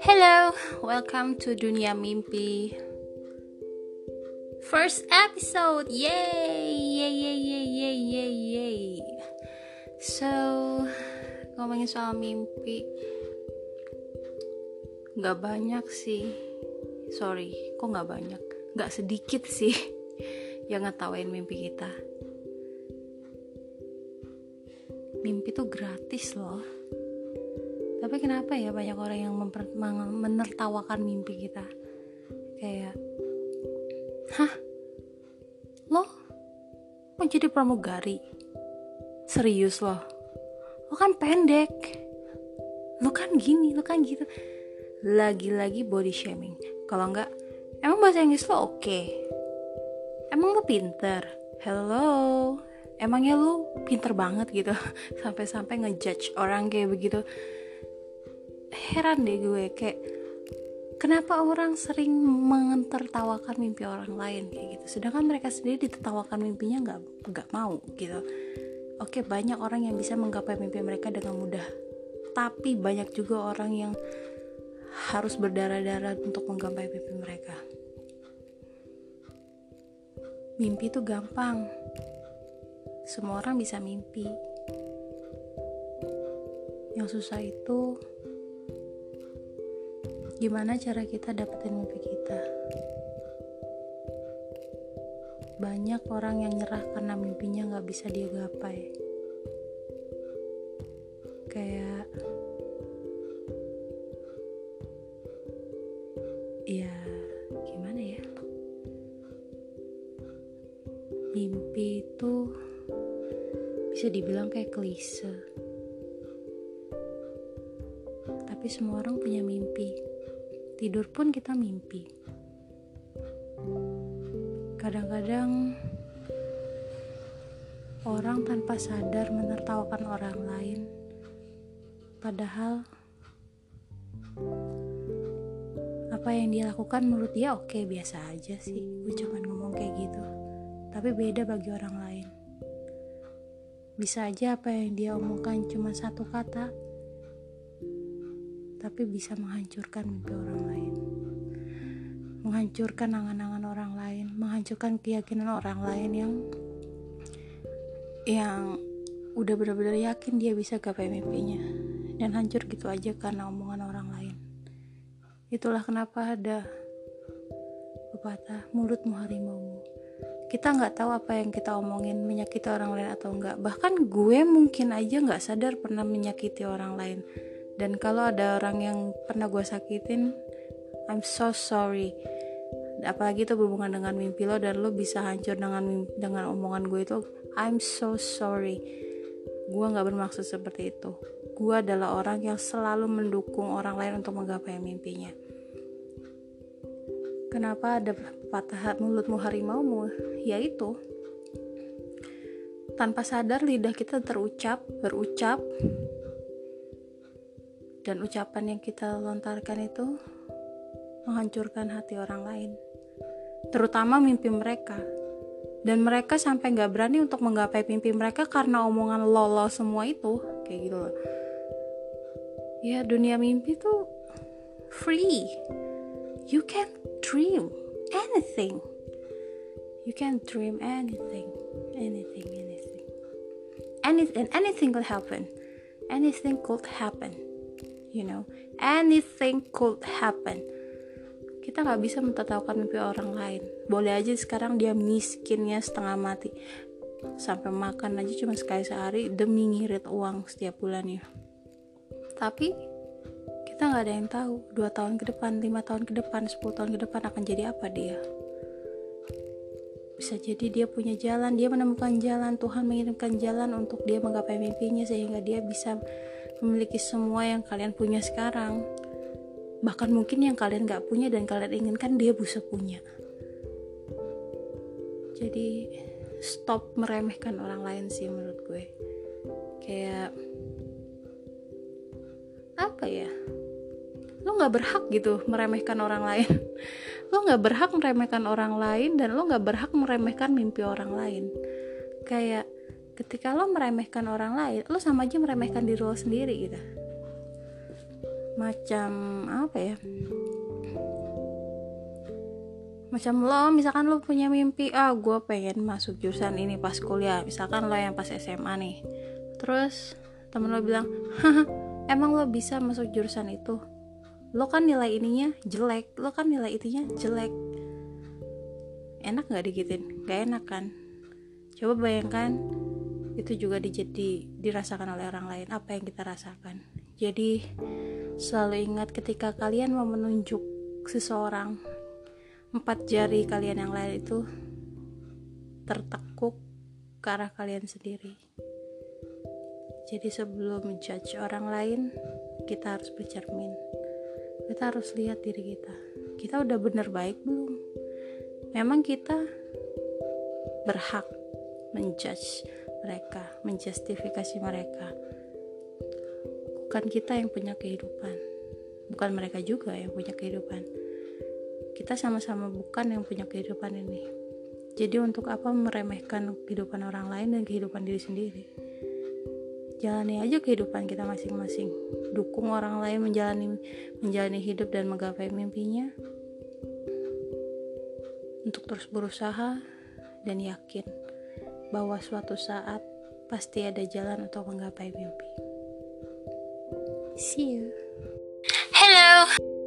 Hello, welcome to Dunia Mimpi. First episode, yay, yay, yay, yay, yay, yay. So, ngomongin soal mimpi, nggak banyak sih. Sorry, kok nggak banyak? Nggak sedikit sih yang ngetawain mimpi kita. Mimpi tuh gratis loh. Tapi kenapa ya banyak orang yang menertawakan mimpi kita? Kayak hah? Lo? Mau jadi pramugari? Serius loh lo kan pendek. Lo kan gini lo kan gitu. Lagi-lagi body shaming. Kalau enggak emang bahasa Inggris lo oke? Okay? emang lo pinter? Hello emangnya lo pinter banget gitu. Sampai-sampai ngejudge orang kayak begitu. Heran deh gue kayak kenapa orang sering mentertawakan mimpi orang lain kayak gitu? Sedangkan mereka sendiri ditertawakan mimpinya nggak nggak mau gitu. Oke banyak orang yang bisa menggapai mimpi mereka dengan mudah. Tapi banyak juga orang yang harus berdarah-darah untuk menggapai mimpi mereka. Mimpi itu gampang semua orang bisa mimpi yang susah itu Gimana cara kita dapetin mimpi kita? Banyak orang yang nyerah karena mimpinya gak bisa dia gapai. Kayak ya gimana ya? Mimpi itu bisa dibilang kayak klise. Tapi semua orang punya mimpi tidur pun kita mimpi. Kadang-kadang orang tanpa sadar menertawakan orang lain, padahal apa yang dia lakukan menurut dia oke okay, biasa aja sih. Gue cuma ngomong kayak gitu, tapi beda bagi orang lain. Bisa aja apa yang dia omongkan cuma satu kata, tapi bisa menghancurkan mimpi orang lain. Menghancurkan angan-angan orang lain menghancurkan keyakinan orang lain yang yang udah benar-benar yakin dia bisa gapai mimpinya. Dan hancur gitu aja karena omongan orang lain. Itulah kenapa ada pepatah mulutmu harimaumu kita nggak tahu apa yang kita omongin menyakiti orang lain atau enggak bahkan gue mungkin aja nggak sadar pernah menyakiti orang lain. Dan kalau ada orang yang pernah gue sakitin I'm so sorry. Apalagi itu berhubungan dengan mimpi lo dan lo bisa hancur dengan dengan omongan gue itu I'm so sorry. Gue nggak bermaksud seperti itu. Gue adalah orang yang selalu mendukung orang lain untuk menggapai mimpinya kenapa ada patah mulutmu harimaumu yaitu tanpa sadar lidah kita terucap berucap dan ucapan yang kita lontarkan itu menghancurkan hati orang lain, terutama mimpi mereka. Dan mereka sampai nggak berani untuk menggapai mimpi mereka karena omongan lolo semua itu, kayak gitu loh. Ya dunia mimpi tuh free. You can dream anything. You can dream anything, anything, anything. Anything, anything could happen. Anything could happen you know anything could happen kita nggak bisa mentertawakan mimpi orang lain boleh aja sekarang dia miskinnya setengah mati sampai makan aja cuma sekali sehari demi ngirit uang setiap bulannya tapi kita nggak ada yang tahu dua tahun ke depan lima tahun ke depan 10 tahun ke depan akan jadi apa dia. Bisa jadi dia punya jalan dia menemukan jalan Tuhan mengirimkan jalan untuk dia menggapai mimpinya sehingga dia bisa memiliki semua yang kalian punya sekarang. Bahkan mungkin yang kalian gak punya dan kalian inginkan dia bisa punya. Jadi stop meremehkan orang lain sih menurut gue. Kayak apa ya lo nggak berhak gitu meremehkan orang lain. Lo nggak berhak meremehkan orang lain dan lo nggak berhak meremehkan mimpi orang lain. Kayak ketika lo meremehkan orang lain lo sama aja meremehkan diri lo sendiri gitu. Macam apa ya? Macam lo misalkan lo punya mimpi ah gue pengen masuk jurusan ini pas kuliah. Misalkan lo yang pas SMA nih. Terus temen lo bilang haha emang lo bisa masuk jurusan itu lo kan nilai ininya jelek lo kan nilai itunya jelek. Enak nggak digitin nggak enak kan? Coba bayangkan itu juga dijadi dirasakan oleh orang lain apa yang kita rasakan. Jadi selalu ingat ketika kalian mau menunjuk seseorang empat jari kalian yang lain itu tertekuk ke arah kalian sendiri. Jadi sebelum menjudge orang lain kita harus bercermin kita harus lihat diri kita. Kita udah bener baik belum? Memang kita berhak menjudge mereka menjustifikasi mereka. Bukan kita yang punya kehidupan. Bukan mereka juga yang punya kehidupan. Kita sama-sama bukan yang punya kehidupan ini. Jadi untuk apa meremehkan kehidupan orang lain dan kehidupan diri sendiri jalani aja kehidupan kita masing-masing. Dukung orang lain menjalani menjalani hidup dan menggapai mimpinya. Untuk terus berusaha dan yakin bahwa suatu saat pasti ada jalan untuk menggapai mimpi. See you. Hello